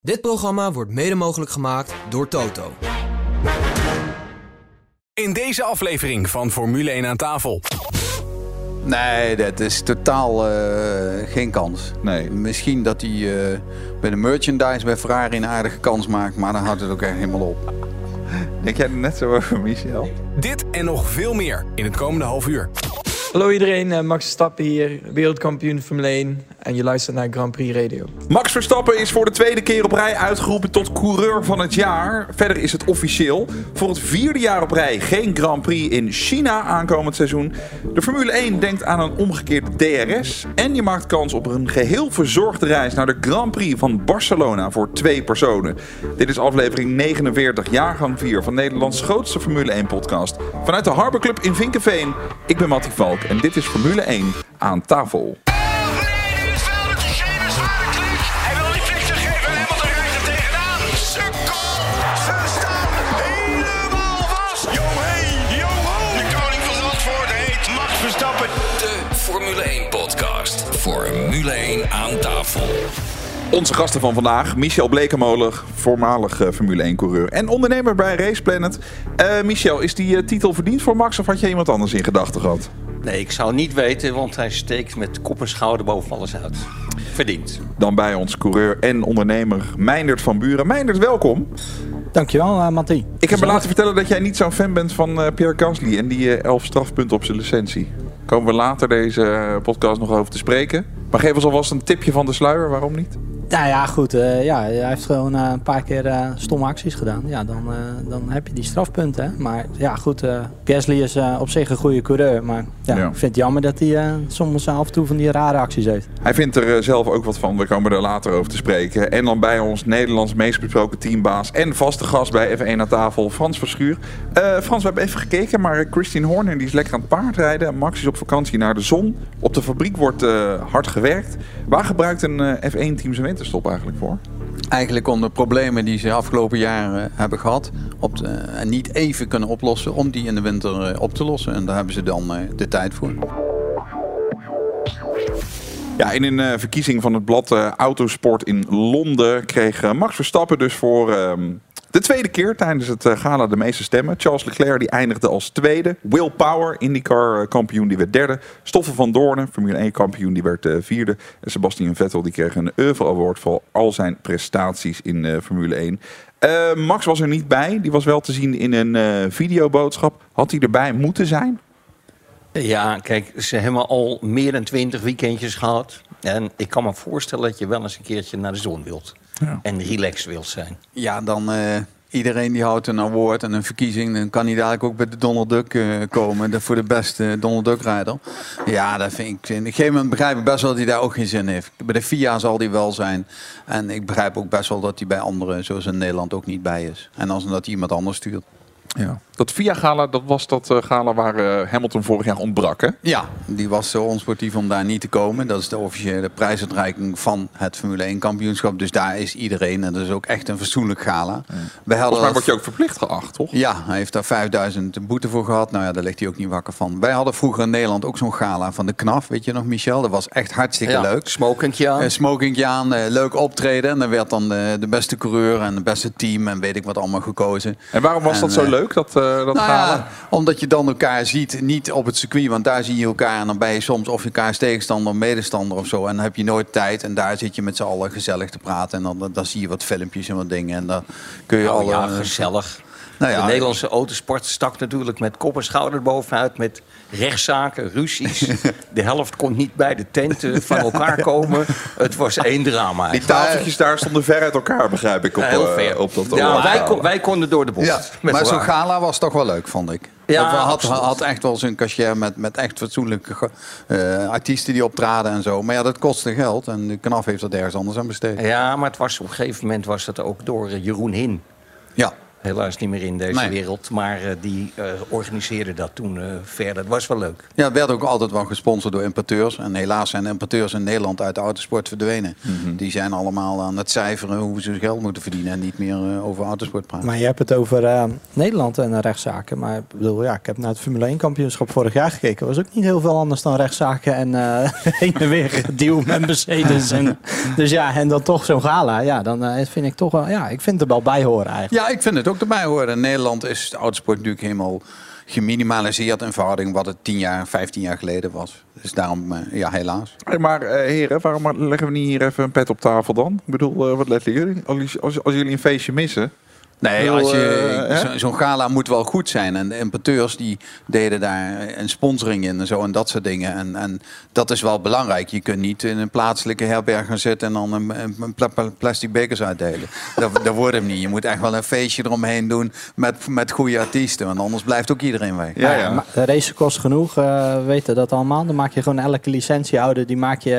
Dit programma wordt mede mogelijk gemaakt door Toto. In deze aflevering van Formule 1 aan tafel. Nee, dat is totaal eh, geen kans. Nee. Misschien dat hij eh, bij de merchandise bij Ferrari een aardige kans maakt, maar dan houdt het ook echt helemaal op. Denk jij er net zo over, Michel? Dit en nog veel meer in het komende half uur. Hallo iedereen, eh, Max Verstappen hier, wereldkampioen Formule 1 en je luistert naar Grand Prix Radio. Max Verstappen is voor de tweede keer op rij uitgeroepen tot coureur van het jaar. Verder is het officieel. Voor het vierde jaar op rij geen Grand Prix in China aankomend seizoen. De Formule 1 denkt aan een omgekeerde DRS. En je maakt kans op een geheel verzorgde reis naar de Grand Prix van Barcelona voor twee personen. Dit is aflevering 49, jaargang 4 van Nederlands grootste Formule 1 podcast. Vanuit de Harbor Club in Vinkenveen. Ik ben Mattie Valk en dit is Formule 1 aan tafel. Formule 1 podcast. Formule 1 aan tafel. Onze gasten van vandaag, Michel Blekemolen, voormalig eh, Formule 1-coureur en ondernemer bij Race Planet. Eh, Michel, is die eh, titel verdiend voor Max of had je iemand anders in gedachten gehad? Nee, ik zou niet weten, want hij steekt met kop en schouder boven alles uit. Verdiend. Dan bij ons coureur en ondernemer Meindert van Buren. Meindert, welkom. Dankjewel, uh, Mattie. Ik heb me laten vertellen dat jij niet zo'n fan bent van eh, Pierre Gasly en die eh, elf strafpunten op zijn licentie. Komen we later deze podcast nog over te spreken. Maar geef ons alvast een tipje van de sluier, waarom niet? Nou ja, goed. eh, ja, hij heeft gewoon eh, een paar keer eh, stomme acties gedaan. Ja, dan, dan heb je die strafpunten. Hè. Maar ja, goed. Gasly is op zich een goede coureur. Maar ja, Ja. ik vind het jammer dat hij soms af en toe van die rare acties heeft. Hij vindt er zelf ook wat van. We komen er later over te spreken. En dan bij ons Nederlands meest besproken teambaas en vaste gast bij F1 aan tafel, Frans Verschuur. Frans, we hebben even gekeken, maar Christine Horner die is lekker aan het paardrijden. Max is op vakantie naar de zon. Op de fabriek wordt hard gewerkt. Waar gebruikt een eh, F1-team zijn winterstop eigenlijk voor? Eigenlijk om de problemen die ze afgelopen jaren hebben gehad op de- en niet even kunnen oplossen, om die in de winter eh, op te lossen. En daar hebben ze dan eh, de tijd voor. Ja, in een eh, verkiezing van het blad Autosport in Londen kreeg Max Verstappen dus voor ehm, de tweede keer tijdens het eh, gala de meeste stemmen. Charles Leclerc die eindigde als tweede. Will Power, IndyCar eh, kampioen, die werd derde. Stoffel van Doornen, Formule 1 kampioen, die werd eh, vierde. En Sebastian Vettel die kreeg een Oeuvre Award voor al zijn prestaties in Formule 1. Eh, Max was er niet bij. Die was wel te zien in een videoboodschap. Had hij erbij moeten zijn? Ja, kijk, ze hebben al meer dan twintig weekendjes gehad. En ik kan me voorstellen dat je wel eens een keertje naar de zon wilt. En relaxed wilt zijn. Ja, dan eh, iedereen die houdt een award en een verkiezing, dan kan hij dadelijk ook bij de Donald Duck eh, komen. De, voor de beste Donald Duck rijder. Ja, dat vind ik. Op een gegeven moment begrijp ik best wel dat hij daar ook geen zin in heeft. Bij de FIA zal hij wel zijn. En ik begrijp ook best wel dat hij bij anderen, zoals in Nederland, ook niet bij is. En als dat hij iemand anders stuurt. Ja. Dat VIA-gala, dat was dat eh, gala waar eh, Hamilton vorig jaar ontbrak, hè? Ja, die was zo onsportief om daar niet te komen. Dat is de officiële prijsuitreiking van het Formule 1 kampioenschap. Dus daar is iedereen. En dat is ook echt een fatsoenlijk gala. Hadden Volgens mij dat- word je ook verplicht geacht, toch? Ja, hij heeft daar 5000 boete voor gehad. Nou ja, daar ligt hij ook niet wakker van. Wij hadden vroeger in Nederland ook zo'n gala van de KNAF. Weet je nog, Michel? Dat was echt hartstikke Ja, leuk. Smokingje aan. Smokingje aan, eh, leuk optreden. En dan werd dan de, de beste coureur en het beste team en weet ik wat allemaal gekozen. En waarom was En, dat zo eh, leuk, dat, eh dat Nou ja, omdat je dan elkaar ziet, niet op het circuit, want daar zie je elkaar en dan ben je soms of je elkaars tegenstander of medestander of zo. En dan heb je nooit tijd en daar zit je met z'n allen gezellig te praten. En dan, dan, dan zie je wat filmpjes en wat dingen en dan kun je Oh, alle... ja, gezellig. Nou ja, de Nederlandse autosport stak natuurlijk met kop en schouder bovenuit. Met rechtszaken, ruzies. de helft kon niet bij de tent eh, van elkaar komen. Het was één drama. Die tafeltjes daar stonden ver uit elkaar, begrijp ik, op, Ja, heel eh, ver. op dat ja, wij, kon- wij konden door de bocht. Ja, maar zo'n gala was toch wel leuk, vond ik. Ja, had, had echt wel zijn cachet met, met echt fatsoenlijke eh, artiesten die optraden en zo. Maar ja, dat kostte geld en de KNAF heeft dat ergens anders aan besteed. Ja, maar het was, op een gegeven moment was dat ook door eh, Jeroen Hin. Ja, helaas niet meer in deze Nee. wereld. Maar eh, die eh, organiseerde dat toen eh, verder. Dat was wel leuk. Ja, het werd ook altijd wel gesponsord door importeurs. En helaas zijn importeurs in Nederland uit de autosport verdwenen. Mhm. Die zijn allemaal aan het cijferen hoe ze geld moeten verdienen en niet meer eh, over autosport praten. Maar je hebt het over eh, Nederland en rechtszaken. Maar ik bedoel, ja, ik heb naar het Formule 1 kampioenschap vorig jaar gekeken. was ook niet heel veel anders dan rechtszaken en eh heen en weer gedeal met Mercedes. En, dus ja, en dan toch zo'n gala. Ja, dan vind ik toch wel, ja, ik vind het er wel bij horen eigenlijk. Ja, ik vind het ook erbij horen. Nederland is de autosport natuurlijk helemaal geminimaliseerd in verhouding wat het 10 jaar, 15 jaar geleden was. Dus daarom, eh, ja, helaas. Maar eh, heren, waarom leggen we niet hier even een pet op tafel dan? Ik bedoel, eh, wat letten jullie? Als, als jullie een feestje missen. Nee, als je, eh, zo- zo'n gala moet wel goed zijn. En de importeurs die deden daar een sponsoring in en zo en dat soort dingen. En, en dat is wel belangrijk. Je kunt niet in een plaatselijke herberg gaan zitten en dan een, een, een pla- pla- plastic bekers uitdelen. dat, dat wordt hem niet. Je moet echt wel een feestje eromheen doen met, met goede artiesten. Want anders blijft ook iedereen weg. Ja, ja. Maar de race kost genoeg, eh, we weten dat allemaal. Dan maak je gewoon elke licentiehouder, die maak je,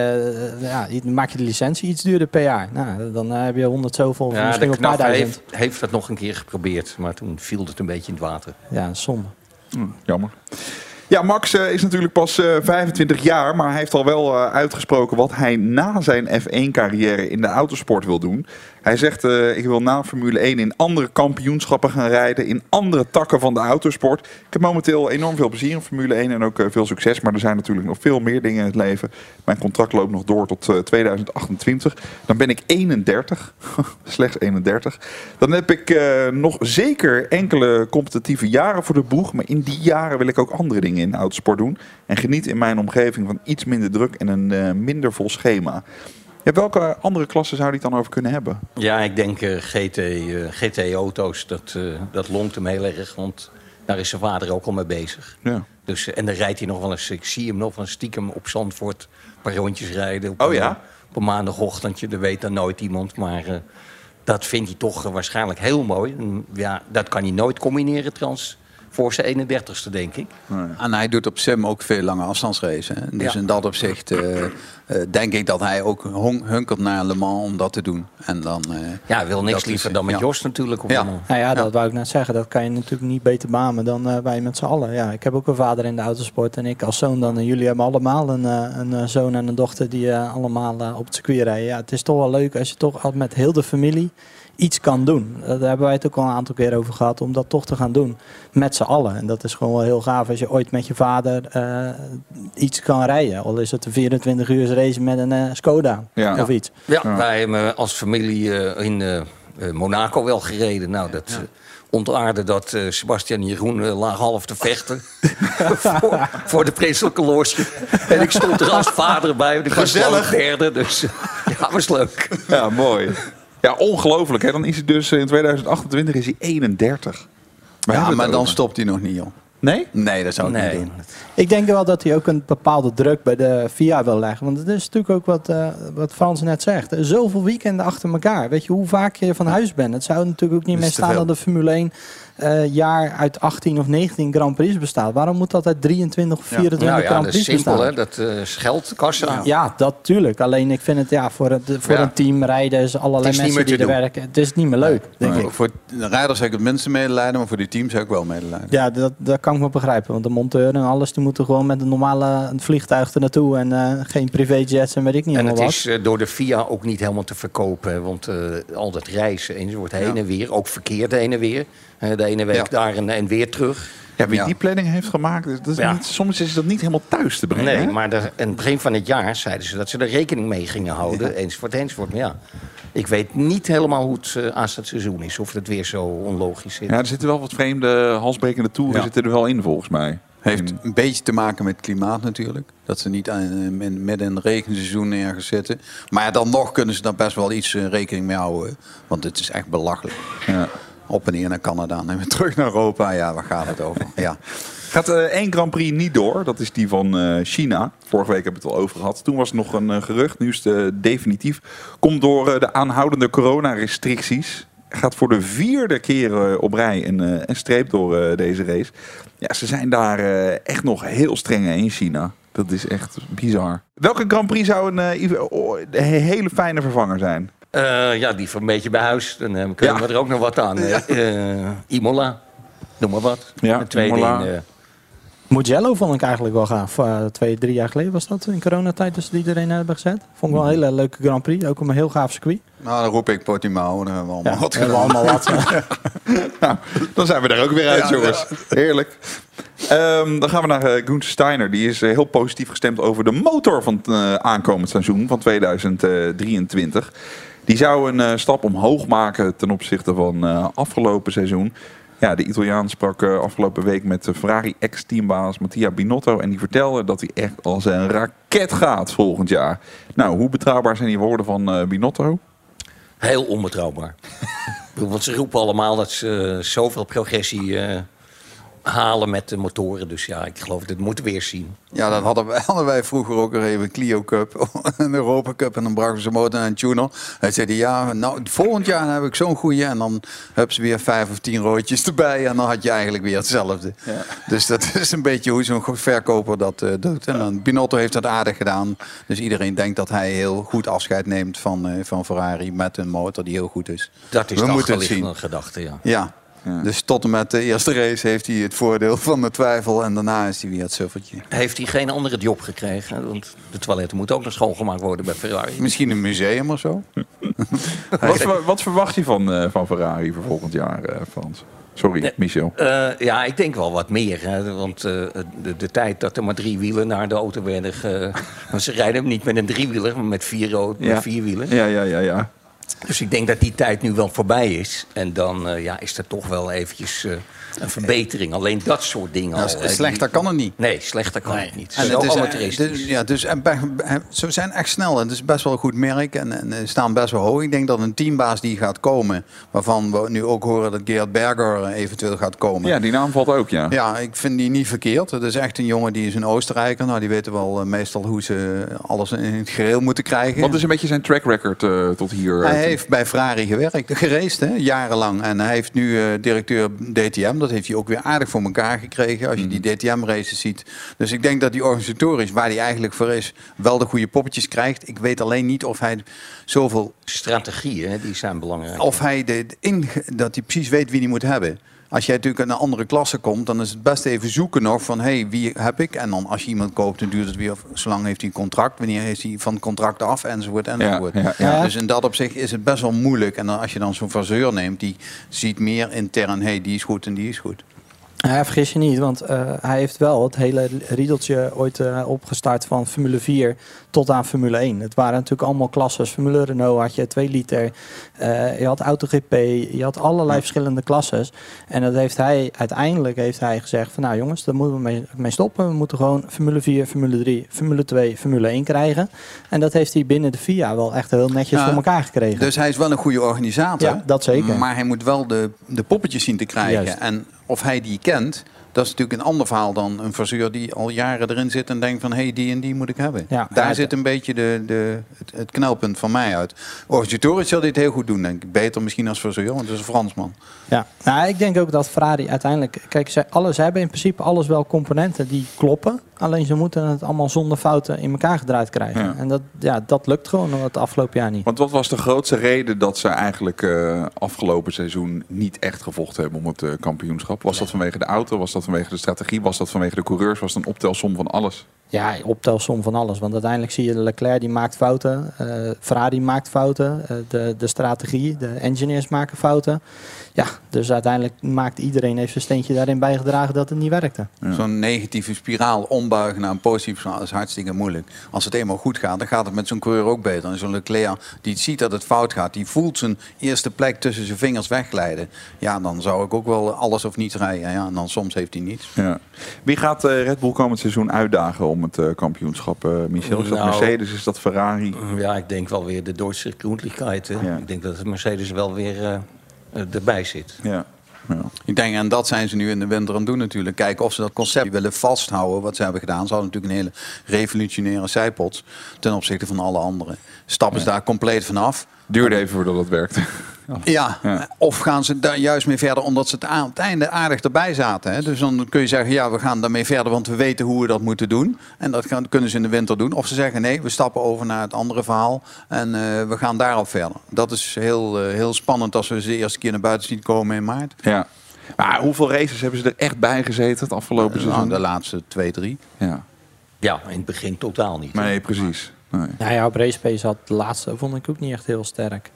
eh, ja, die maak je de licentie iets duurder per jaar. Nou, dan heb je honderd zoveel, Ja, misschien wel een paar duizend. heeft, heeft dat nog een keer geprobeerd. Maar toen viel het een beetje in het water. Ja, zonde. Hm, jammer. Ja, Max eh, is natuurlijk pas eh, 25 jaar, maar hij heeft al wel eh, uitgesproken wat hij na zijn F1-carrière in de autosport wil doen. Hij zegt, eh, ik wil na Formule 1 in andere kampioenschappen gaan rijden, in andere takken van de autosport. Ik heb momenteel enorm veel plezier in Formule 1 en ook eh, veel succes, maar er zijn natuurlijk nog veel meer dingen in het leven. Mijn contract loopt nog door tot eh, 2028. Dan ben ik 31, slechts 31. Dan heb ik eh, nog zeker enkele competitieve jaren voor de boeg, maar in die jaren wil ik ook andere dingen in de autosport doen. En geniet in mijn omgeving van iets minder druk en een eh, minder vol schema. Ja, welke andere klassen zou hij het dan over kunnen hebben? Ja, ik denk eh, GT, eh, GT-auto's, dat, eh, dat longt hem heel erg. Want daar is zijn vader ook al mee bezig. Ja. Dus, en dan rijdt hij nog wel eens, ik zie hem nog wel eens stiekem op Zandvoort een paar rondjes rijden. Op Oh een- ja? Op een maandagochtendje, dat weet dan nooit iemand. Maar dat vindt hij toch waarschijnlijk heel mooi. En, ja, dat kan hij nooit combineren trouwens. Voor zijn 31ste, denk ik. En hij doet op sim ook veel lange afstandsracen. Dus Ja. in dat opzicht eh, eh, denk ik dat hij ook hunkert naar Le Mans om dat te doen. En dan, eh, Ja, hij wil niks is- liever dan met ja. Jos natuurlijk. Op Ja. Nou ja, dat wou ik net zeggen. Dat kan je natuurlijk niet beter beamen dan wij met z'n allen. Ja, ik heb ook een vader in de autosport en ik als zoon dan. En jullie hebben allemaal een, een zoon en een dochter die allemaal op het circuit rijden. Ja, het is toch wel leuk als je toch al met heel de familie iets kan doen. Daar hebben wij het ook al een aantal keer over gehad. Om dat toch te gaan doen met z'n allen. En dat is gewoon wel heel gaaf als je ooit met je vader eh, iets kan rijden. Al is het een 24 uur race met een eh, Skoda Ja. of iets. Ja, wij hebben als familie eh, in Monaco wel gereden. Nou, dat ontaarde dat eh, Sebastian en Jeroen eh, lagen half te vechten voor, voor de prinselijke loge. En ik stond er als vader bij. Ik was Gezellig. wel derde, dus ja, was leuk. Ja, mooi. Ja, ongelooflijk. Hè? Dan is hij dus eh, in 2028 is hij 31. Waar ja, maar dan over? stopt hij nog niet, joh. Nee? Nee, dat zou ik Nee, niet doen. Ik denk wel dat hij ook een bepaalde druk bij de VIA wil leggen. Want het is natuurlijk ook wat, eh, wat Frans net zegt. Er Zoveel weekenden achter elkaar. Weet je hoe vaak je van huis bent? Het zou natuurlijk ook niet meer staan dat de Formule 1 eh, jaar uit 18 of 19 Grand Prix bestaat. Waarom moet dat uit 23 of 24 Nou ja, Grand dat is Prix simpel, bestaan? hè? Dat eh is geld, kassa. Ja, dat tuurlijk. Alleen ik vind het ja, voor, het, voor Ja. een team rijden is allerlei is mensen die er werken. Het is niet meer leuk, denk ik. Voor, de rijders heb ik het minste medelijden, maar voor die teams heb ik wel medelijden. Ja, dat, dat kan ik me begrijpen. Want de monteur en alles, die moeten gewoon met een normale vliegtuig er naartoe. En eh, geen privéjets en weet ik niet En het wat. is eh, door de FIA ook niet helemaal te verkopen. Want eh, al dat reizen enzovoort heen en weer. Ook verkeerd heen en weer. Eh, de ene week Ja. daar en, en weer terug. Ja, wie Ja. die planning heeft gemaakt, dat is Ja. niet, soms is dat niet helemaal thuis te brengen. Nee, hè? maar de, in het begin van het jaar zeiden ze dat ze er rekening mee gingen houden. Enzovoort, enzovoort. Maar ja, ik weet niet helemaal hoe het uh, aanstaand seizoen is. Of het weer zo onlogisch zit. Ja, er zitten wel wat vreemde halsbrekende toeren Ja. zitten er wel in volgens mij. Heeft een beetje te maken met klimaat natuurlijk. Dat ze niet aan- in- midden in het regenseizoen ergens zitten. Maar ja, dan nog kunnen ze daar best wel iets eh, rekening mee houden. Want het is echt belachelijk. ja. Op en neer naar Canada en weer terug naar Europa. Ja, waar gaat het over? Ja. Gaat eh, één Grand Prix niet door. Dat is die van eh, China. Vorige week hebben we het al over gehad. Toen was nog een eh, gerucht. Nu is het definitief. Komt door de aanhoudende coronarestricties. Gaat voor de vierde keer op rij een, een streep door deze race. Ja, ze zijn daar echt nog heel streng in China. Dat is echt bizar. Welke Grand Prix zou een, een hele fijne vervanger zijn? Eh, ja, die van een beetje bij huis. Dan eh, kunnen Ja. we er ook nog wat aan. Eh, Imola, noem maar wat. Ja, de tweede Imola. in, Mugello vond ik eigenlijk wel gaaf. Twee, drie jaar geleden was dat in coronatijd dus die iedereen hebben gezet. Vond ik wel een hele leuke Grand Prix. Ook een heel gaaf circuit. Nou, dan roep ik Portimao. Dan hebben we allemaal wat hebben we gedaan. allemaal wat. Nou, dan zijn we er ook weer uit, jongens. Heerlijk. Ehm, dan gaan we naar eh Gunther Steiner. Die is eh, heel positief gestemd over de motor van het eh, aankomend seizoen van 2023. Die zou een stap omhoog maken ten opzichte van afgelopen seizoen. Ja, de Italiaan sprak afgelopen week met de Ferrari ex-teambaas Mattia Binotto. En die vertelde dat hij echt als een raket gaat volgend jaar. Nou, hoe betrouwbaar zijn die woorden van Binotto? Heel onbetrouwbaar. Want ze roepen allemaal dat ze eh, zoveel progressie eh, halen met de motoren. Dus ja, ik geloof dat moeten we weer zien. Ja, dat hadden wij, hadden wij vroeger ook er even. Clio Cup, een Europa Cup. En dan brachten ze motor naar een tuner. Hij zei, ja, nou, volgend jaar heb ik zo'n goeie. En dan hebben ze weer vijf of tien roodjes erbij. En dan had je eigenlijk weer hetzelfde. Dus dat is een beetje hoe zo'n verkoper dat eh, doet. En dan, Binotto heeft dat aardig gedaan. Dus iedereen denkt dat hij heel goed afscheid neemt van, eh, van Ferrari. Met een motor die heel goed is. Dat is We moeten het zien. achterliggende gedachte, ja. Ja. Dus tot en met de eerste race heeft hij het voordeel van de twijfel. En daarna is hij weer het suffertje. Heeft hij geen andere job gekregen? Want de toiletten moeten ook nog schoongemaakt worden bij Ferrari. Misschien een museum of zo. Wat, wat verwacht je van, eh, van Ferrari voor volgend jaar, eh, Frans? Sorry. Michel. Eh, ja, ik denk wel wat meer. Hè, want eh, de, de tijd dat er maar drie wielen naar de auto werden... ge- want ze rijden hem niet met een driewieler, maar met vier, Ja. met vier wielen. Ja, ja, ja, ja. Dus ik denk dat die tijd nu wel voorbij is. En dan eh, ja, is er toch wel eventjes eh, een verbetering. Alleen dat soort dingen Nou, al. hè, die- slechter kan het niet. Nee, slechter kan het niet. En Zo het is, amateuristisch. dus- ja, dus, en ze zijn echt snel en het is best wel een goed merk en, en eh, staan best wel hoog. Ik denk dat een teambaas die gaat komen, waarvan we nu ook horen dat Gerard Berger eh, eventueel gaat komen. Ja, die naam valt ook, ja. Ja, ik vind die niet verkeerd. Het is echt een jongen die is een Oostenrijker. Nou, die weten wel eh, meestal hoe ze alles in het geheel moeten krijgen. Wat is een beetje zijn track record tot hier? Hij heeft bij Ferrari gewerkt, geraced, hè, jarenlang. En hij heeft nu directeur DTM. Dat heeft hij ook weer aardig voor elkaar gekregen. Als je die DTM-races ziet. Dus ik denk dat hij organisatorisch, waar hij eigenlijk voor is, wel de goede poppetjes krijgt. Ik weet alleen niet of hij zoveel. Strategieën, die zijn belangrijk. Of hij de, inge- dat hij precies weet wie hij moet hebben. Als jij natuurlijk in een andere klasse komt, dan is het best even zoeken nog van hé, hey, wie heb ik? En dan als je iemand koopt, dan duurt het weer zo lang heeft hij een contract, wanneer is hij van het contract af, enzovoort, enzovoort. ja, ja. Dus in dat opzicht is het best wel moeilijk. En dan als je dan zo'n verzeur neemt, die ziet meer intern, hé, hey, die is goed en die is goed. Ja, vergis je niet, want eh, hij heeft wel het hele riedeltje ooit eh, opgestart van Formule 4 tot aan Formule 1. Het waren natuurlijk allemaal klasses. Formule Renault had je 2 liter, eh, je had AutoGP, je had allerlei verschillende klasses. En dat heeft hij, uiteindelijk heeft hij gezegd van nou jongens, daar moeten we mee, mee stoppen. We moeten gewoon Formule 4, Formule 3, Formule 2, Formule 1 krijgen. En dat heeft hij binnen de FIA wel echt heel netjes Ja, voor elkaar gekregen. Dus hij is wel een goede organisator. Ja, dat zeker. Maar hij moet wel de, de poppetjes zien te krijgen. Juist. En of hij die kent, dat is natuurlijk een ander verhaal dan een verzeur die al jaren erin zit en denkt van hé, hey, die en die moet ik hebben. Ja, Daar ja, zit een beetje de, de, het, het knelpunt van mij uit. Organisatorisch zal dit heel goed doen, denk ik. Beter misschien als verzeur, want het is een Fransman. Ja, nou, ik denk ook dat Ferrari uiteindelijk... Kijk, alles, ze hebben in principe alles wel componenten die kloppen. Alleen ze moeten het allemaal zonder fouten in elkaar gedraaid krijgen. Ja. En dat, ja, dat lukt gewoon het afgelopen jaar niet. Want wat was de grootste reden dat ze eigenlijk eh, afgelopen seizoen niet echt gevochten hebben om het eh, kampioenschap? Was dat vanwege de auto? Was dat vanwege de strategie? Was dat vanwege de coureurs? Was het een optelsom van alles? Ja, optelsom van alles. Want uiteindelijk zie je de Leclerc die maakt fouten. eh, Ferrari maakt fouten. eh, de, de strategie, de engineers maken fouten. Ja, dus uiteindelijk maakt iedereen heeft zijn steentje daarin bijgedragen dat het niet werkte. Zo'n negatieve spiraal ombuigen naar een positieve spiraal is hartstikke moeilijk. Als het eenmaal goed gaat, dan gaat het met zo'n coureur ook beter. En zo'n Leclerc die ziet dat het fout gaat, die voelt zijn eerste plek tussen zijn vingers wegglijden. Ja, dan zou ik ook wel alles of niets rijden. Ja, en dan soms heeft hij niets. Ja. Wie gaat eh, Red Bull komend seizoen uitdagen om het eh, kampioenschap? eh, Michel, is dat Nou, Mercedes? Is dat Ferrari? Ja, ik denk wel weer de Duitse Grundlichkeit. Ja. Ik denk dat de Mercedes wel weer eh, erbij zit. Ja. ja. Ik denk, en dat zijn ze nu in de winter aan het doen natuurlijk. Kijken of ze dat concept willen vasthouden, wat ze hebben gedaan. Ze hadden natuurlijk een hele revolutionaire zijpots ten opzichte van alle anderen. Stappen ze daar compleet vanaf. Duurde even voordat het werkte. Ja, Ja. of gaan ze daar juist mee verder omdat ze het aan het einde aardig erbij zaten. Hè? Dus dan kun je zeggen, ja, we gaan daarmee verder, want we weten hoe we dat moeten doen. En dat gaan, kunnen ze in de winter doen. Of ze zeggen, nee, we stappen over naar het andere verhaal en eh, we gaan daarop verder. Dat is heel, eh, heel spannend als we ze de eerste keer naar buiten zien komen in maart. Ja. Maar hoeveel races hebben ze er echt bij gezeten het afgelopen Nou, seizoen? de laatste twee, drie. Ja. Ja, in het begin totaal niet. Nee, precies. Nee. Nou ja, op racepace had de laatste vond ik ook niet echt heel sterk.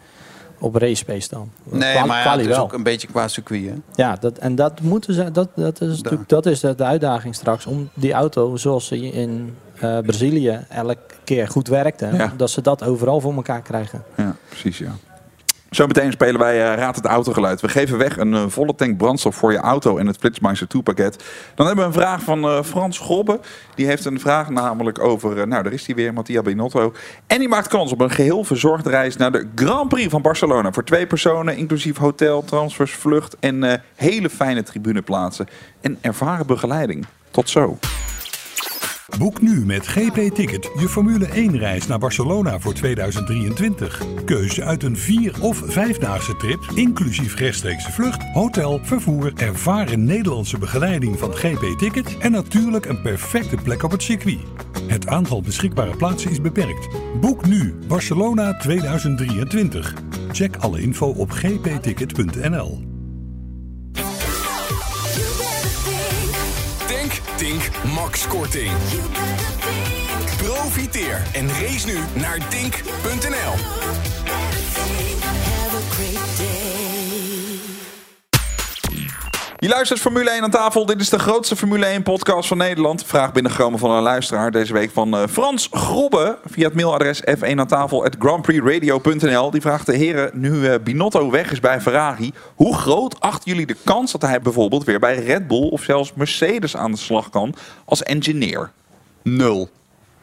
Op racepace dan. Nee, maar ja, het is wel. ook een beetje qua circuit. Hè? Ja, dat, en dat moeten ze. Dat, dat is natuurlijk dat is de, de uitdaging straks om die auto zoals ze in eh, Brazilië elke keer goed werkte, Ja. dat ze dat overal voor elkaar krijgen. Ja, precies ja. Zometeen spelen wij eh, Raad het Autogeluid. We geven weg een eh, volle tank brandstof voor je auto en het Flitsmeister 2 pakket. Dan hebben we een vraag van eh, Frans Grobbe. Die heeft een vraag namelijk over, nou daar is hij weer, Mattia Binotto. En die maakt kans op een geheel verzorgde reis naar de Grand Prix van Barcelona. Voor twee personen, inclusief hotel, transfers, vlucht en hele fijne tribuneplaatsen. En ervaren begeleiding. Tot zo. Boek nu met GP Ticket je Formule 1 reis naar Barcelona voor 2023. Keuze uit een 4 of 5-daagse trip, inclusief rechtstreekse vlucht, hotel, vervoer, ervaren Nederlandse begeleiding van GP Ticket en natuurlijk een perfecte plek op het circuit. Het aantal beschikbare plaatsen is beperkt. Boek nu Barcelona 2023. Check alle info op gpticket.nl. Max Korting. Profiteer en race nu naar tink.nl. Je luistert Formule 1 aan tafel. Dit is de grootste Formule 1 podcast van Nederland. Vraag binnengekomen van een luisteraar deze week van eh, Frans Grobbe via het mailadres f1 aan tafel Die vraagt de heren, nu eh, Binotto weg is bij Ferrari, hoe groot achten jullie de kans dat hij bijvoorbeeld weer bij Red Bull of zelfs Mercedes aan de slag kan als engineer? Nul.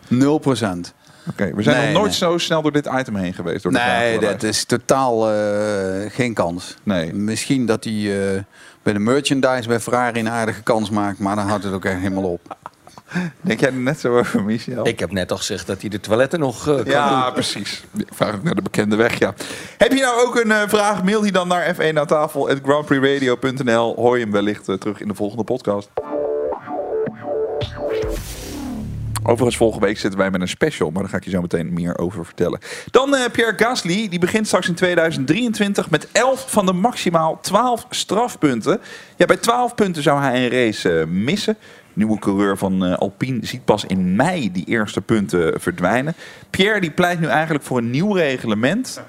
0 procent. Oké, we zijn nog nooit zo snel door dit item heen geweest. Door nee, dat is totaal eh, geen kans. Nee. Misschien dat hij eh, bij de merchandise bij Ferrari een aardige kans maakt, maar dan houdt het ook echt helemaal op. Denk jij net zo over, Michel? Ik heb net al gezegd dat hij de toiletten nog uh, kan Ja, precies. Vraag ik naar de bekende weg, ja. Heb je nou ook een vraag? Mail die dan naar f1 tafel at Hoor je hem wellicht terug in de volgende podcast. Overigens, volgende week zitten wij met een special, maar daar ga ik je zo meteen meer over vertellen. Dan eh, Pierre Gasly, die begint straks in 2023 met 11 van de maximaal 12 strafpunten. Ja, bij 12 punten zou hij een race eh, missen. Nieuwe coureur van eh, Alpine ziet pas in mei die eerste punten verdwijnen. Pierre die pleit nu eigenlijk voor een nieuw reglement,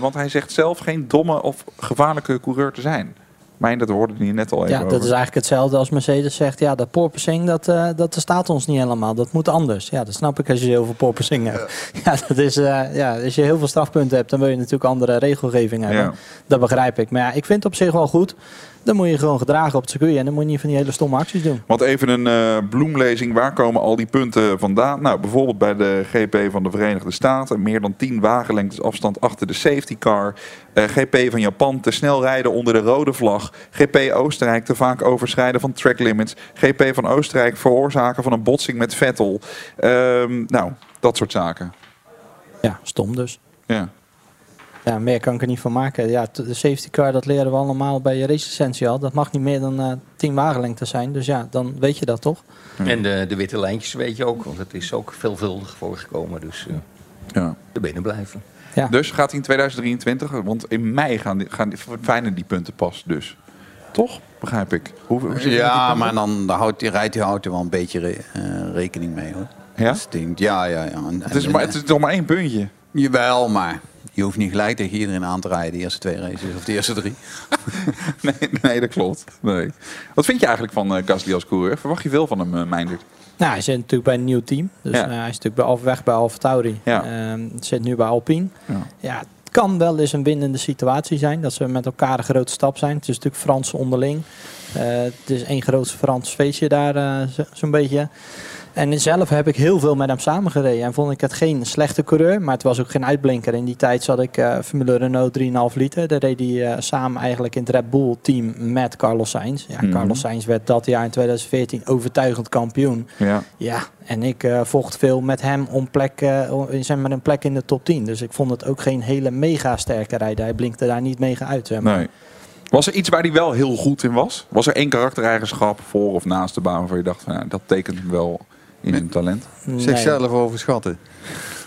want hij zegt zelf geen domme of gevaarlijke coureur te zijn. Mijn, dat hoorde je net al even Ja, over. dat is eigenlijk hetzelfde als Mercedes zegt. Ja, dat porpoising, dat, eh, dat staat ons niet helemaal. Dat moet anders. Ja, dat snap ik als je heel veel porpoising hebt. Ja, dat is, eh, ja, als je heel veel strafpunten hebt, dan wil je natuurlijk andere regelgeving hebben. Ja. Dat begrijp ik. Maar ja, ik vind het op zich wel goed. Dan moet je gewoon gedragen op het circuit. En dan moet je niet van die hele stomme acties doen. Want even een eh, bloemlezing, waar komen al die punten vandaan? Nou, bijvoorbeeld bij de GP van de Verenigde Staten. Meer dan 10 wagenlengtes afstand achter de safety car. Eh, GP van Japan, te snel rijden onder de rode vlag. GP Oostenrijk, te vaak overschrijden van track limits. GP van Oostenrijk, veroorzaken van een botsing met Vettel. Ehm, nou, dat soort zaken. Ja, stom dus. Ja. Ja, meer kan ik er niet van maken. Ja, de safety car, dat leren we allemaal bij je racelicentie al. Dat mag niet meer dan eh 10 wagenlengte zijn. Dus ja, dan weet je dat toch? En de, de witte lijntjes weet je ook, want het is ook veelvuldig voorgekomen. Dus eh ja. er binnen blijven. Ja. Dus gaat hij in 2023, want in mei gaan die, gaan die, verdwijnen die punten pas dus. Toch? Begrijp ik. Hoe, hoe Ja, maar dan houdt die, rijdt die auto wel een beetje re- eh, rekening mee hoor. Ja? Stinkt. Ja, ja, ja. En- Het is, en- maar, het is toch maar één puntje. Jawel, maar je hoeft niet gelijk tegen iedereen aan te rijden, de eerste twee races of de eerste drie. Nee, nee, dat klopt. Nee. Wat vind je eigenlijk van eh Gasly als coureur? Verwacht je veel van hem, eh Meindert? Nou, hij zit natuurlijk bij een nieuw team. Dus Ja. eh, hij is natuurlijk bij, weg bij Alfa Tauri. Ja. Ehm, zit nu bij Alpine. Ja. Ja, het kan wel eens een winnende situatie zijn. Dat ze met elkaar een grote stap zijn. Het is natuurlijk Frans onderling. Het is één groot Frans feestje daar, zo- zo'n beetje. En zelf heb ik heel veel met hem samengereden. En vond ik het geen slechte coureur, maar het was ook geen uitblinker. In die tijd zat ik eh, Formule Renault 3,5 liter. Daar reed hij eh, samen eigenlijk in het Red Bull team met Carlos Sainz. Ja, Mhm. Carlos Sainz werd dat jaar in 2014 overtuigend kampioen. Ja. Ja, en ik eh, vocht veel met hem om plek, zeg maar een plek in de top 10. Dus ik vond het ook geen hele mega sterke rijder. Hij blinkte daar niet mega uit. Zeg maar. Nee. Was er iets waar hij wel heel goed in was? Was er één karaktereigenschap voor of naast de baan waarvan je dacht, van, ja, dat tekent hem wel in een talent? Nee. Zichzelf overschatten.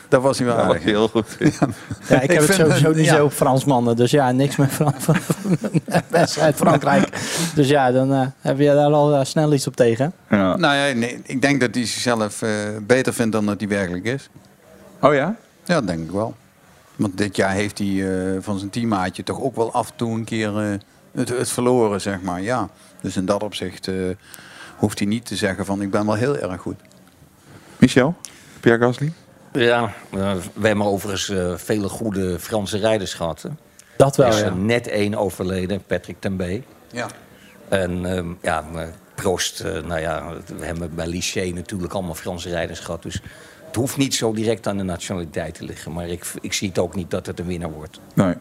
Dat was hij wel Ja, heel goed. Ja, ik, heb het sowieso het- niet ja. zo op Fransmannen. Dus ja, niks met Fran mensen uit Frankrijk. Dus ja, dan eh, heb je daar al eh, snel iets op tegen. Ja. Nou ja, nee, ik denk dat hij zichzelf eh, beter vindt dan dat hij werkelijk is. Oh ja? Ja, dat denk ik wel. Want dit jaar heeft hij eh, van zijn teammaatje toch ook wel af en toe een keer eh, het, het verloren, zeg maar. Ja. Dus in dat opzicht eh, hoeft hij niet te zeggen van ik ben wel heel erg goed. Michel? Pierre Gasly? Ja, eh, we hebben overigens eh, vele goede Franse rijders gehad. Hè. Dat Er wel, is ja. er net één overleden, Patrick Tembe. Ja. En ehm, ja, maar Prost, eh, nou ja, we hebben bij Liché natuurlijk allemaal Franse rijders gehad. Dus het hoeft niet zo direct aan de nationaliteit te liggen. Maar ik, ik zie het ook niet dat het een winnaar wordt. Nee.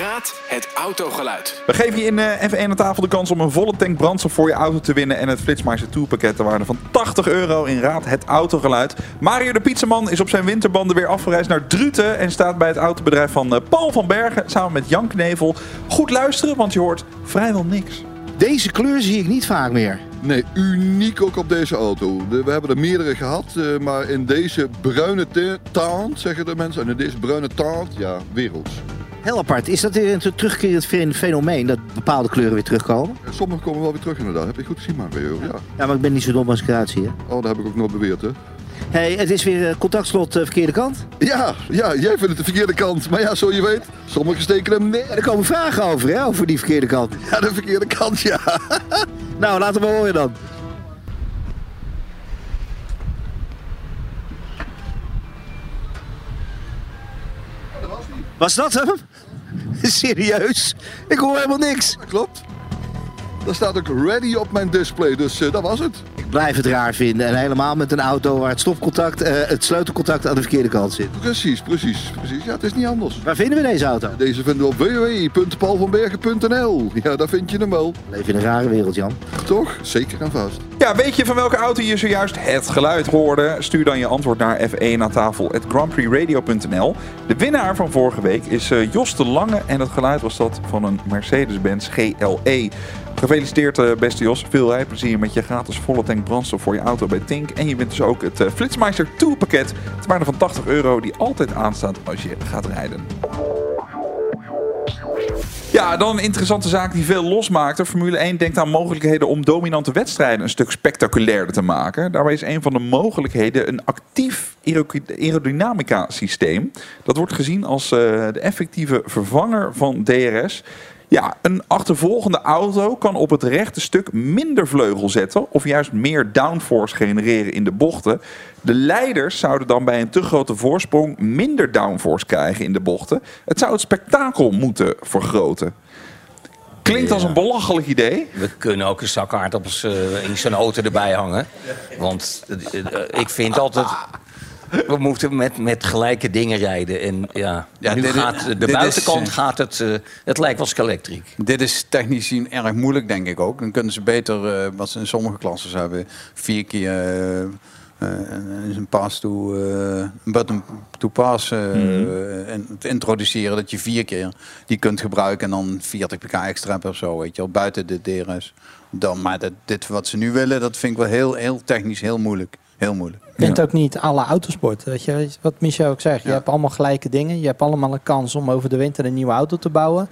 Raad het autogeluid. We geven je in eh, F1 aan tafel de kans om een volle tank brandstof voor je auto te winnen. En het Flitsmeister Tour pakket ter waarde van 80 euro in Raad het Autogeluid. Mario de Pizzaman is op zijn winterbanden weer afgereisd naar Druten. En staat bij het autobedrijf van eh, Paul van Bergen samen met Jan Knevel. Goed luisteren, want je hoort vrijwel niks. Deze kleur zie ik niet vaak meer. Nee, uniek ook op deze auto. De- we hebben er meerdere gehad, eh, maar in deze bruine taant, zeggen de mensen, en in deze bruine taant, ja, werelds. Heel apart. Is dat weer een terugkerend fen- fenomeen dat bepaalde kleuren weer terugkomen? Sommige komen wel weer terug inderdaad. Heb je goed gezien, Mario? Ja. Ja, maar ik ben niet zo dom als ik eruit zie. Hè? Oh, dat heb ik ook nooit beweerd, hè? Hey, het is weer eh, contactslot eh, verkeerde kant. Ja, ja, jij vindt het de verkeerde kant. Maar ja, zo je weet, sommigen steken hem neer. Er komen vragen over, hè, over die verkeerde kant. Ja, de verkeerde kant, ja. Nou, laten we horen dan. Was dat hem? Serieus? Ik hoor helemaal niks. Klopt. Daar staat ook ready op mijn display, dus eh, dat was het. Ik blijf het raar vinden. En helemaal met een auto waar het stopcontact, eh, het sleutelcontact aan de verkeerde kant zit. Precies, precies, precies. Ja, het is niet anders. Waar vinden we deze auto? Deze vinden we op www.paulvanbergen.nl. Ja, daar vind je hem wel. Leef in een rare wereld, Jan. Toch? Zeker en vast. Ja, weet je van welke auto je zojuist het geluid hoorde? Stuur dan je antwoord naar F1 aan tafel grandprixradio.nl. De winnaar van vorige week is eh, Jos de Lange en het geluid was dat van een Mercedes-Benz GLE. Gefeliciteerd eh, beste Jos, veel rijplezier met je gratis volle tank brandstof voor je auto bij Tink. En je wint dus ook het eh, Flitsmeister Tour pakket ter waarde van 80 euro die altijd aanstaat als je gaat rijden. Ja, dan een interessante zaak die veel losmaakt. De Formule 1 denkt aan mogelijkheden om dominante wedstrijden een stuk spectaculairder te maken. Daarbij is een van de mogelijkheden een actief aero- aerodynamica systeem. Dat wordt gezien als eh, de effectieve vervanger van DRS. Ja, een achtervolgende auto kan op het rechte stuk minder vleugel zetten of juist meer downforce genereren in de bochten. De leiders zouden dan bij een te grote voorsprong minder downforce krijgen in de bochten. Het zou het spektakel moeten vergroten. Klinkt als een belachelijk idee. We kunnen ook een zak aardappels eh, in zo'n auto erbij hangen. Want eh, eh, ik vind altijd... We moeten met, met gelijke dingen rijden. En ja, Ja, nu dit gaat de is, buitenkant gaat het... eh, het lijkt wel skelektriek. Dit is technisch gezien erg moeilijk, denk ik ook. Dan kunnen ze beter, eh, wat ze in sommige klassen hebben, vier keer eh, een pass to, een button to pass eh, en te introduceren dat je vier keer die kunt gebruiken en dan 40 pk extra hebt of zo, weet je wel, buiten de DRS. Dan, maar dat, dit wat ze nu willen, dat vind ik wel heel, heel technisch heel moeilijk. Heel moeilijk. Ik vind ook niet alle autosport. Weet je, wat Michel ook zegt. Je hebt allemaal gelijke dingen. Je hebt allemaal een kans om over de winter een nieuwe auto te bouwen.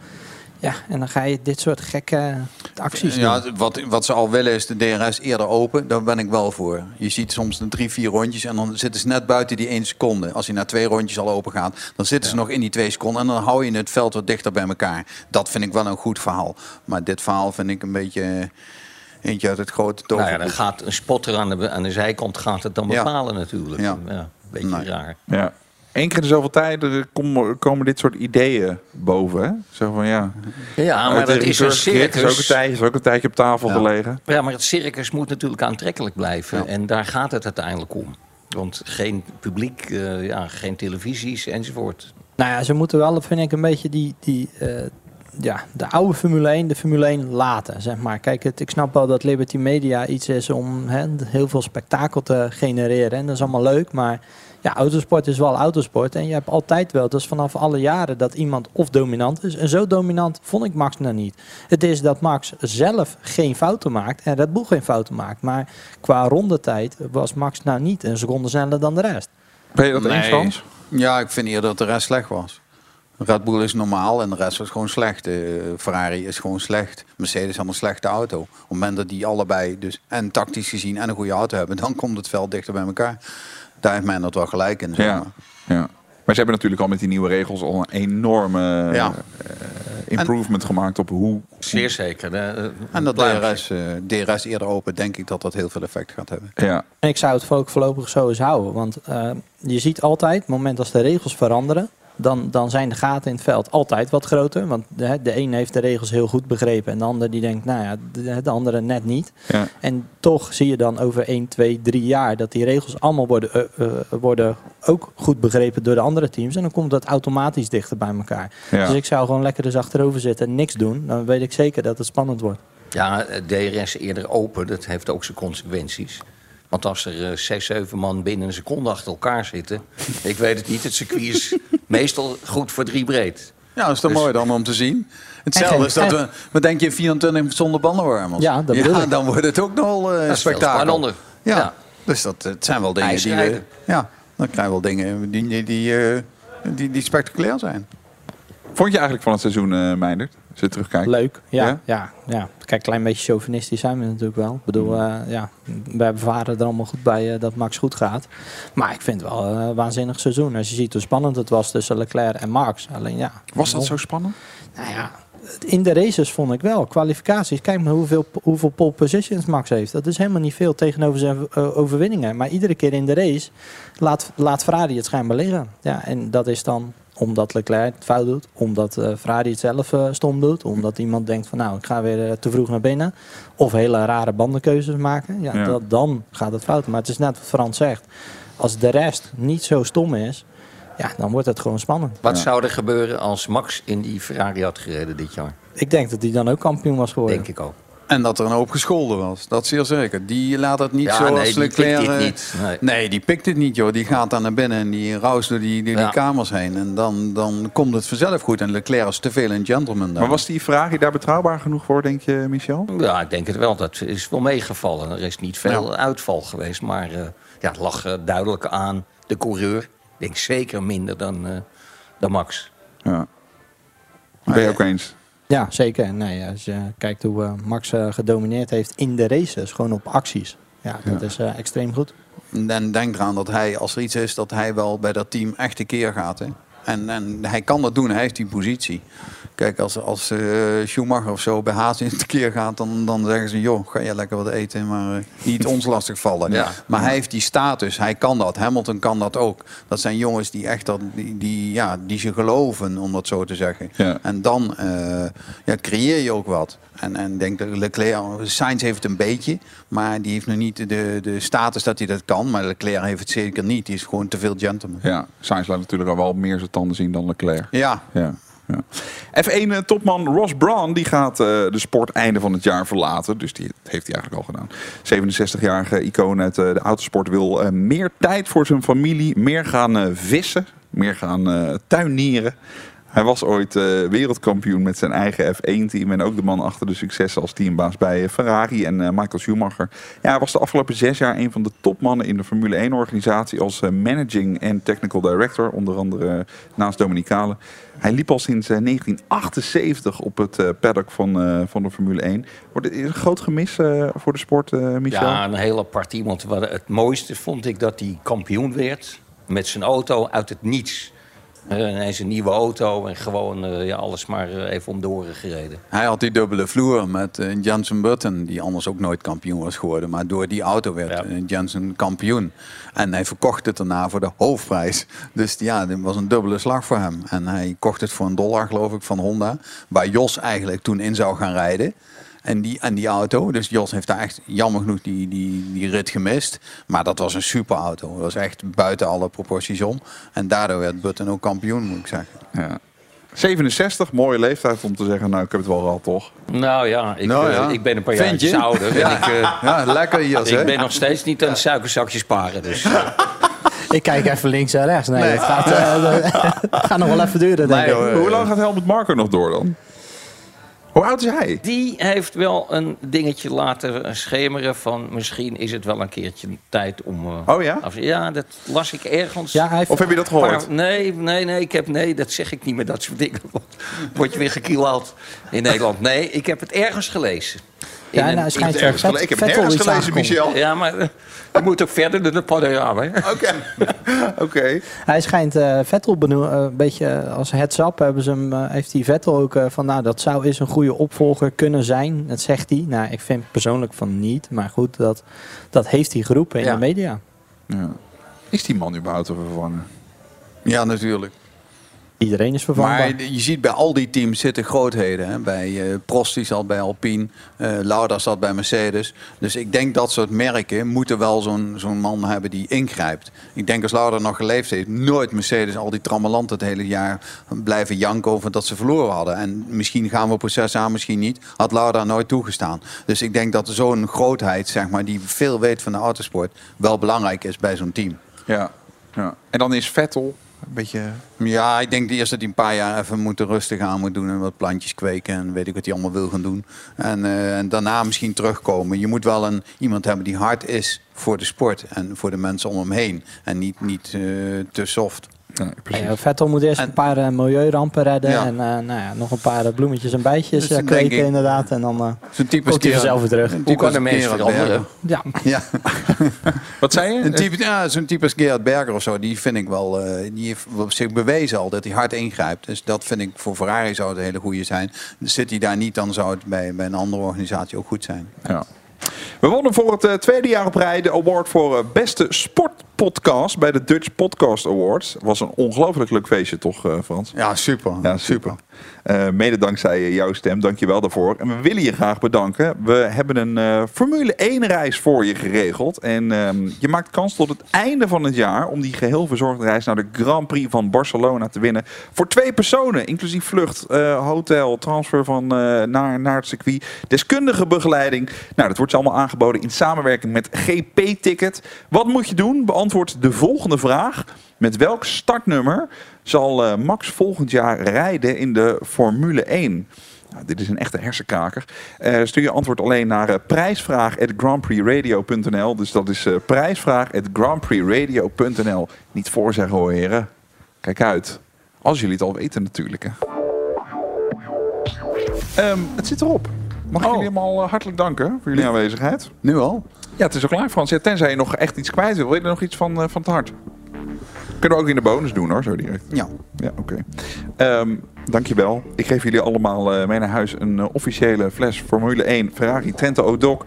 Ja, en dan ga je dit soort gekke acties doen. Ja, wat, wat ze al willen is de DRS eerder open. Daar ben ik wel voor. Je ziet soms een drie, vier rondjes en dan zitten ze net buiten die één seconde. Als je na twee rondjes al open gaat, dan zitten ze nog in die twee seconden. En dan hou je het veld wat dichter bij elkaar. Dat vind ik wel een goed verhaal. Maar dit verhaal vind ik een beetje eentje uit het grote Nou ja, dan gaat een spotter aan de, aan de zijkant gaat het dan Ja. bepalen natuurlijk. Ja. Ja. een beetje Nee. raar. Ja. Eén keer in de zoveel tijd komen, komen dit soort ideeën boven. Hè? Zo van ja. Ja, maar dat is een circus. Is ook een tijdje, is ook een tijdje op tafel Ja. gelegen. Ja, maar het circus moet natuurlijk aantrekkelijk blijven. En daar gaat het uiteindelijk om. Want geen publiek, eh, ja, geen televisies enzovoort. Nou ja, ze moeten wel, vind ik, een beetje die, die eh, ja, de oude Formule 1, de Formule 1 laten, zeg maar. Kijk, het, ik snap wel dat Liberty Media iets is om hè, heel veel spektakel te genereren. En dat is allemaal leuk, maar ja, autosport is wel autosport. En je hebt altijd wel, dus vanaf alle jaren, dat iemand of dominant is. En zo dominant vond ik Max nou niet. Het is dat Max zelf geen fouten maakt en Red Bull geen fouten maakt. Maar qua rondetijd was Max nou niet een seconde sneller dan de rest. Ben je dat eens, Nee. Frans? Ja, ik vind eerder dat de rest slecht was. Red Bull is normaal en de rest was gewoon slecht. Eh, Ferrari is gewoon slecht. Mercedes had een slechte auto. Op het moment dat die allebei dus en tactisch gezien en een goede auto hebben, dan komt het veld dichter bij elkaar. Daar heeft men dat wel gelijk in. zeg Ja. maar. ja. Maar ze hebben natuurlijk al met die nieuwe regels al een enorme Ja. eh, improvement gemaakt op hoe... Zeer zeker. De, eh, En dat DRS, eh, DRS eerder open, denk ik dat dat heel veel effect gaat hebben. Ja. En ik zou het ook voorlopig zo eens houden. Want eh, je ziet altijd, op het moment als de regels veranderen, dan, dan zijn de gaten in het veld altijd wat groter. Want de, de een heeft de regels heel goed begrepen en de ander die denkt, nou ja, de, de andere net niet. Ja. En toch zie je dan over 1, 2, 3 jaar dat die regels allemaal worden, eh, eh, worden ook goed begrepen door de andere teams. En dan komt dat automatisch dichter bij elkaar. Ja. Dus ik zou gewoon lekker dus achterover zitten en niks doen. Dan weet ik zeker dat het spannend wordt. Ja, DRS eerder open, dat heeft ook zijn consequenties. Want als er eh, zes, zeven man binnen een seconde achter elkaar zitten... ik weet het niet, het circuit is meestal goed voor drie breed. Ja, dat is toch Dus- mooi dan om te zien. Hetzelfde is dat we, wat denk je, 24 zonder bandenwarmers? Ja, dat dan wordt het ook nog wel eh Dat veel spektakel. Ja. Ja. dus dat het zijn wel dingen die... we- IJsrijden. ja, dan krijg je wel dingen die, die, die, eh, die, die spectaculair zijn. Vond je eigenlijk van het seizoen, eh Meindert? Als je terugkijkt. Leuk, ja, Ja? ja? Ja, Kijk, een klein beetje chauvinistisch zijn we natuurlijk wel. Ik bedoel, eh, ja, we ervaren er allemaal goed bij eh, dat Max goed gaat. Maar ik vind het wel een waanzinnig seizoen. Als je ziet hoe spannend het was tussen Leclerc en Max. Alleen ja. Was dat zo spannend? Nou ja, in de races vond ik wel. Kwalificaties, kijk maar hoeveel, hoeveel pole positions Max heeft. Dat is helemaal niet veel tegenover zijn eh, overwinningen. Maar iedere keer in de race laat, laat Ferrari het schijnbaar liggen. Ja, en dat is dan omdat Leclerc het fout doet. Omdat eh, Ferrari het zelf eh, stom doet. Omdat iemand denkt van nou, ik ga weer eh, te vroeg naar binnen. Of hele rare bandenkeuzes maken. Ja, Ja. Dat, dan gaat het fout. Maar het is net wat Frans zegt. Als de rest niet zo stom is, ja, dan wordt het gewoon spannend. Wat zou er gebeuren als Max in die Ferrari had gereden dit jaar? Ik denk dat hij dan ook kampioen was geworden. Denk ik ook. En dat er een hoop gescholden was. Dat zeer zeker. Die laat het niet Ja, zoals nee, die Leclerc... pikt dit eh, niet. Nee. Nee, die pikt het niet, joh. Die gaat daar naar binnen en die roust door die, die Ja. kamers heen. En dan, dan komt het vanzelf goed. En Leclerc is te veel een gentleman daar. Maar was die Ferrari daar betrouwbaar genoeg voor, denk je, Michel? Ja, ik denk het wel. Dat is wel meegevallen. Er is niet veel uitval geweest. Maar eh, ja, het lag eh, duidelijk aan de coureur. Ik denk zeker minder dan, eh, dan Max. Ja. Ben je ook eens? Ja, zeker. Nee, als je kijkt hoe eh, Max eh, gedomineerd heeft in de races, gewoon op acties. Ja, dat Ja. is eh, extreem goed. En denk eraan dat hij, als er iets is, dat hij wel bij dat team echt een keer gaat. Hè? En, en hij kan dat doen, hij heeft die positie. Kijk, als, als eh, Schumacher of zo bij Haas in het keer gaat, dan, dan zeggen ze: joh, ga je lekker wat eten, maar eh, niet ons lastig vallen. Ja. Maar hij heeft die status, hij kan dat. Hamilton kan dat ook. Dat zijn jongens die echt dat, die, die, ja, die ze geloven, om dat zo te zeggen. Ja. En dan eh, ja, creëer je ook wat. En, en denk dat Leclerc, Sainz heeft het een beetje, maar die heeft nog niet de, de status dat hij dat kan. Maar Leclerc heeft het zeker niet. Die is gewoon te veel gentleman. Ja, Sainz laat natuurlijk al wel meer zijn tanden zien dan Leclerc. Ja. Ja. Ja. F1-topman Ross Brawn die gaat eh, de sport einde van het jaar verlaten. Dus die heeft hij eigenlijk al gedaan. 67-jarige icoon uit eh, de autosport wil eh, meer tijd voor zijn familie. Meer gaan eh, vissen. Meer gaan eh, tuinieren. Hij was ooit eh, wereldkampioen met zijn eigen F1-team. En ook de man achter de successen als teambaas bij eh, Ferrari en eh, Michael Schumacher. Ja, hij was de afgelopen zes jaar een van de topmannen in de Formule 1-organisatie. Als eh, managing en technical director. Onder andere eh, naast Dominicale. Hij liep al sinds eh, 1978 op het eh, paddock van, eh, van de Formule 1. Wordt het een groot gemis eh, voor de sport, eh, Michel? Ja, een heel apart iemand. Het mooiste vond ik dat hij kampioen werd met zijn auto uit het niets. Eh, ineens een nieuwe auto en gewoon eh, ja, alles maar eh, even om de oren gereden. Hij had die dubbele vloer met eh, Jensen Button, die anders ook nooit kampioen was geworden. Maar door die auto werd Ja. Jensen kampioen. En hij verkocht het daarna voor de hoofdprijs. Dus ja, dit was een dubbele slag voor hem. En hij kocht het voor een dollar, geloof ik, van Honda. Waar Jos eigenlijk toen in zou gaan rijden. En die, en die auto, dus Jos heeft daar echt jammer genoeg die, die, die rit gemist. Maar dat was een super auto. Dat was echt buiten alle proporties om. En daardoor werd Button ook kampioen, moet ik zeggen. Ja. 67, mooie leeftijd om te zeggen, nou, ik heb het wel gehad, toch? Nou ja, ik, Nou eh, ik ben een paar jaar ouder. Ja. ik, eh, Ja, lekker Jos, hè? ik ben nog steeds niet aan het suikerzakje sparen. Dus, eh, Ik kijk even links en rechts. Nee, Nee. Het gaat, het gaat nog wel even duren, denk ik. Hoe lang gaat Helmut Marko nog door dan? Hoe oud is hij? Die heeft wel een dingetje laten schemeren van misschien is het wel een keertje tijd om... eh, Oh ja? af- ja, dat las ik ergens. Ja, hij heeft- Of heb je dat gehoord? Nee, nee, nee, ik heb, nee, dat zeg ik niet meer, dat soort dingen. Word je weer gekielhaald in Nederland. Nee, ik heb het ergens gelezen. Ja, nou, in- schijnt ergens Vet- gele- ik heb gelezen. Michel. Ja, maar eh, je moet ook verder dan de panorama. hè? Oké. Oké. Hij schijnt eh, Vettel beno- eh, een beetje als heads up hebben ze hem, eh, heeft hij Vettel ook eh, van nou dat zou eens een goede opvolger kunnen zijn. Dat zegt hij. Nou, ik vind persoonlijk van niet, maar goed, dat, dat heeft hij geroepen in Ja. de media. Ja. Is die man überhaupt te vervangen? Ja, natuurlijk. Iedereen is vervangbaar. Maar je ziet bij al die teams zitten grootheden. Hè? Bij eh, Prost die zat bij Alpine, eh Lauda zat bij Mercedes. Dus ik denk dat soort merken moeten wel zo'n zo'n man hebben die ingrijpt. Ik denk als Lauda nog geleefd heeft, nooit Mercedes al die trammelanten het hele jaar blijven janken over dat ze verloren hadden. En misschien gaan we proces aan, misschien niet. Had Lauda nooit toegestaan. Dus ik denk dat zo'n grootheid, zeg maar, die veel weet van de autosport, wel belangrijk is bij zo'n team. Ja. ja. En dan is Vettel een beetje... Ja, ik denk eerst dat hij een paar jaar even moet rustig aan moet doen en wat plantjes kweken en weet ik wat hij allemaal wil gaan doen. En, eh, en daarna misschien terugkomen. Je moet wel een, iemand hebben die hard is voor de sport en voor de mensen om hem heen. En niet, niet eh, te soft. Nee, precies. Ja, Vettel moet eerst En- een paar eh, milieurampen redden. Ja. En eh, nou ja, nog een paar eh, bloemetjes en bijtjes Dus kweken ik- inderdaad. En dan eh, Zo'n type komt hij vanzelf weer terug. Hoe kan een mens veranderen? Ja. Ja, Wat zei je? een type, ja, zo'n type als Gerard Berger of zo, die vind ik wel, eh, die heeft op zich bewezen al dat hij hard ingrijpt. Dus dat vind ik voor Ferrari zou het een hele goede zijn. Zit hij daar niet, dan zou het bij, bij een andere organisatie ook goed zijn. Ja. We wonnen voor het eh, tweede jaar op rij de award voor eh, beste sportpodcast bij de Dutch Podcast Awards. Was een ongelooflijk leuk feestje, toch, eh, Frans? Ja, super. Ja, super. Eh, mede dankzij jouw stem, dank je wel daarvoor. En we willen je graag bedanken. We hebben een eh, Formule 1 reis voor je geregeld. En ehm, je maakt kans tot het einde van het jaar om die geheel verzorgde reis naar de Grand Prix van Barcelona te winnen. Voor twee personen, inclusief vlucht, eh, hotel, transfer van, naar, naar het circuit, deskundige begeleiding. Nou, dat wordt allemaal aangeboden in samenwerking met GP Ticket. Wat moet je doen? Beantwoord de volgende vraag. Met welk startnummer zal eh, Max volgend jaar rijden in de Formule 1? Nou, dit is een echte hersenkraker. Eh, stuur je antwoord alleen naar uh, prijsvraag.grandprixradio.nl. Dus dat is uh, prijsvraag.grandprixradio.nl. Niet voorzeggen hoor heren. Kijk uit. Als jullie het al weten natuurlijk. Hè. Ehm, het zit erop. Mag ik jullie allemaal hartelijk danken voor jullie aanwezigheid. Nu al? Ja, het is ook klaar Frans. Ja, tenzij je nog echt iets kwijt wil. Wil je er nog iets van, van het hart? Kunnen we ook in de bonus doen hoor, zo direct. Ja. Ja, oké. Okay. Um, dankjewel. Ik geef jullie allemaal uh, mee naar huis een uh, officiële fles Formule 1 Ferrari Trento Odoc.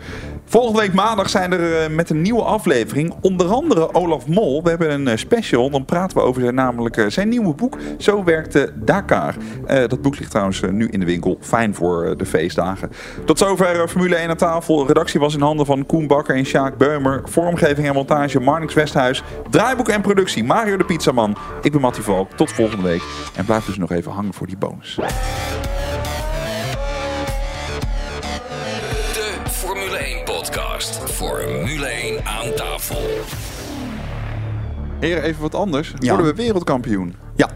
Volgende week maandag zijn er uh, met een nieuwe aflevering onder andere Olaf Mol. We hebben een uh, special, dan praten we over zijn, namelijk uh, zijn nieuwe boek. Zo werkte Dakar. Dat boek ligt trouwens nu in de winkel. Fijn voor de feestdagen. Tot zover Formule 1 aan tafel. Redactie was in handen van Koen Bakker en Sjaak Beumer. Vormgeving en montage Marnix Westhuis. Draaiboek en productie Mario de Pizzaman. Ik ben Mattie Valk. Tot volgende week. En blijf dus nog even hangen voor die bonus. Podcast. Formule 1 aan tafel. Heren, even wat anders. Ja. Worden we wereldkampioen? Ja.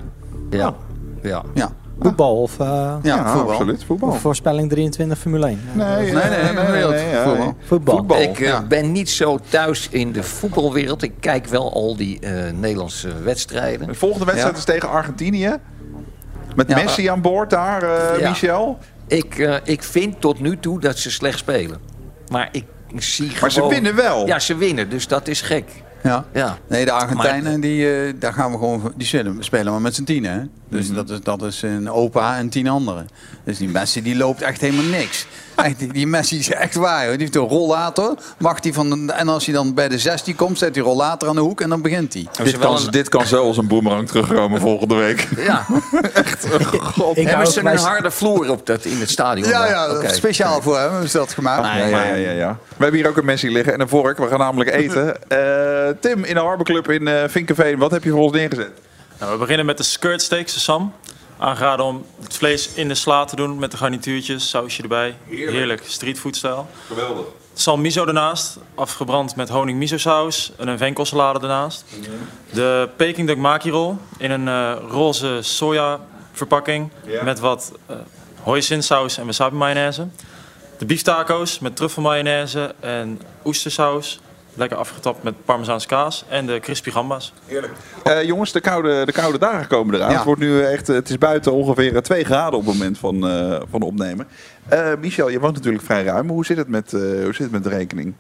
Ja. Ja. Ja. Voetbal of, uh, Ja, Ja, voetbal. absoluut. Voetbal. of voorspelling 23 Formule 1? Nee, nee, nee, nee, voetbal. Voetbal. Voetbal. Ik uh, ja. ben niet zo thuis in de voetbalwereld. Ik kijk wel al die uh, Nederlandse wedstrijden. De volgende wedstrijd Ja. is tegen Argentinië. Met Ja. Messi aan boord daar, uh, Ja. Michel. Ik, uh, ik vind tot nu toe dat ze slecht spelen. Maar ik zie Maar ze gewoon- winnen wel. Ja, ze winnen, dus dat is gek. Ja. Ja. Nee, de Argentijnen, die, eh, daar gaan we gewoon, die spelen, spelen maar met z'n tienen. Dus Mhm. dat, is, dat is een opa en tien anderen. Dus die Messi, die loopt echt helemaal niks. Echt, die, die Messi is echt waar. Hoor. Die heeft een rollator. Mag die van de- en als hij dan bij de 16 komt, zet die rollator aan de hoek en dan begint hij. Dit kan, dit kan zo als een boemerang terugkomen volgende week. Ja. God. Hebben ze een harde vloer op dat, in het stadion? Ja, ja, speciaal voor hem is dat gemaakt. Ja, ja, ja, ja, ja. We hebben hier ook een Messi liggen en een vork. We gaan namelijk eten. Eh, Tim, in de Harbor Club in eh Vinkenveen, wat heb je voor ons neergezet? Nou, we beginnen met de skirt steaks, Sam. Aangeraden om het vlees in de sla te doen met de garnituurtjes, sausje erbij. Heerlijk, streetfood-stijl. Geweldig. Sam miso ernaast, afgebrand met honing miso saus en een venkelsalade ernaast. De Peking duck maki roll in een eh, roze soja verpakking met wat uh, hoisinsaus en wasabi mayonaise. De beeftaco's met truffelmayonaise en oestersaus. Lekker afgetapt met parmezaanse kaas. En de crispy gambas. Heerlijk. Eh, jongens, de koude, de koude dagen komen eraan. Ja. Het, wordt nu echt, eh, het is buiten ongeveer eh, 2 graden op het moment van, eh, van opnemen. Eh, Michel, je woont natuurlijk vrij ruim. Hoe zit het met, eh, hoe zit het met de rekening?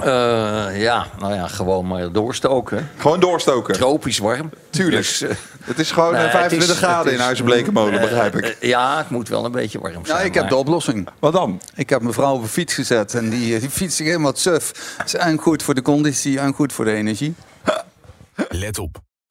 Eh, ja, nou ja, gewoon maar doorstoken. Gewoon doorstoken? Tropisch warm. Tuurlijk. Dus, eh, het is gewoon eh, nee, 25 het is- graden het in is- Huizen Blekenmolen, eh, begrijp ik. eh, ja, het moet wel een beetje warm zijn. Ja, ik heb de oplossing. Wat dan? Ik heb mijn vrouw op een fiets gezet en die, die fiets zich helemaal suf. is en goed voor de conditie en goed voor de energie. Let op.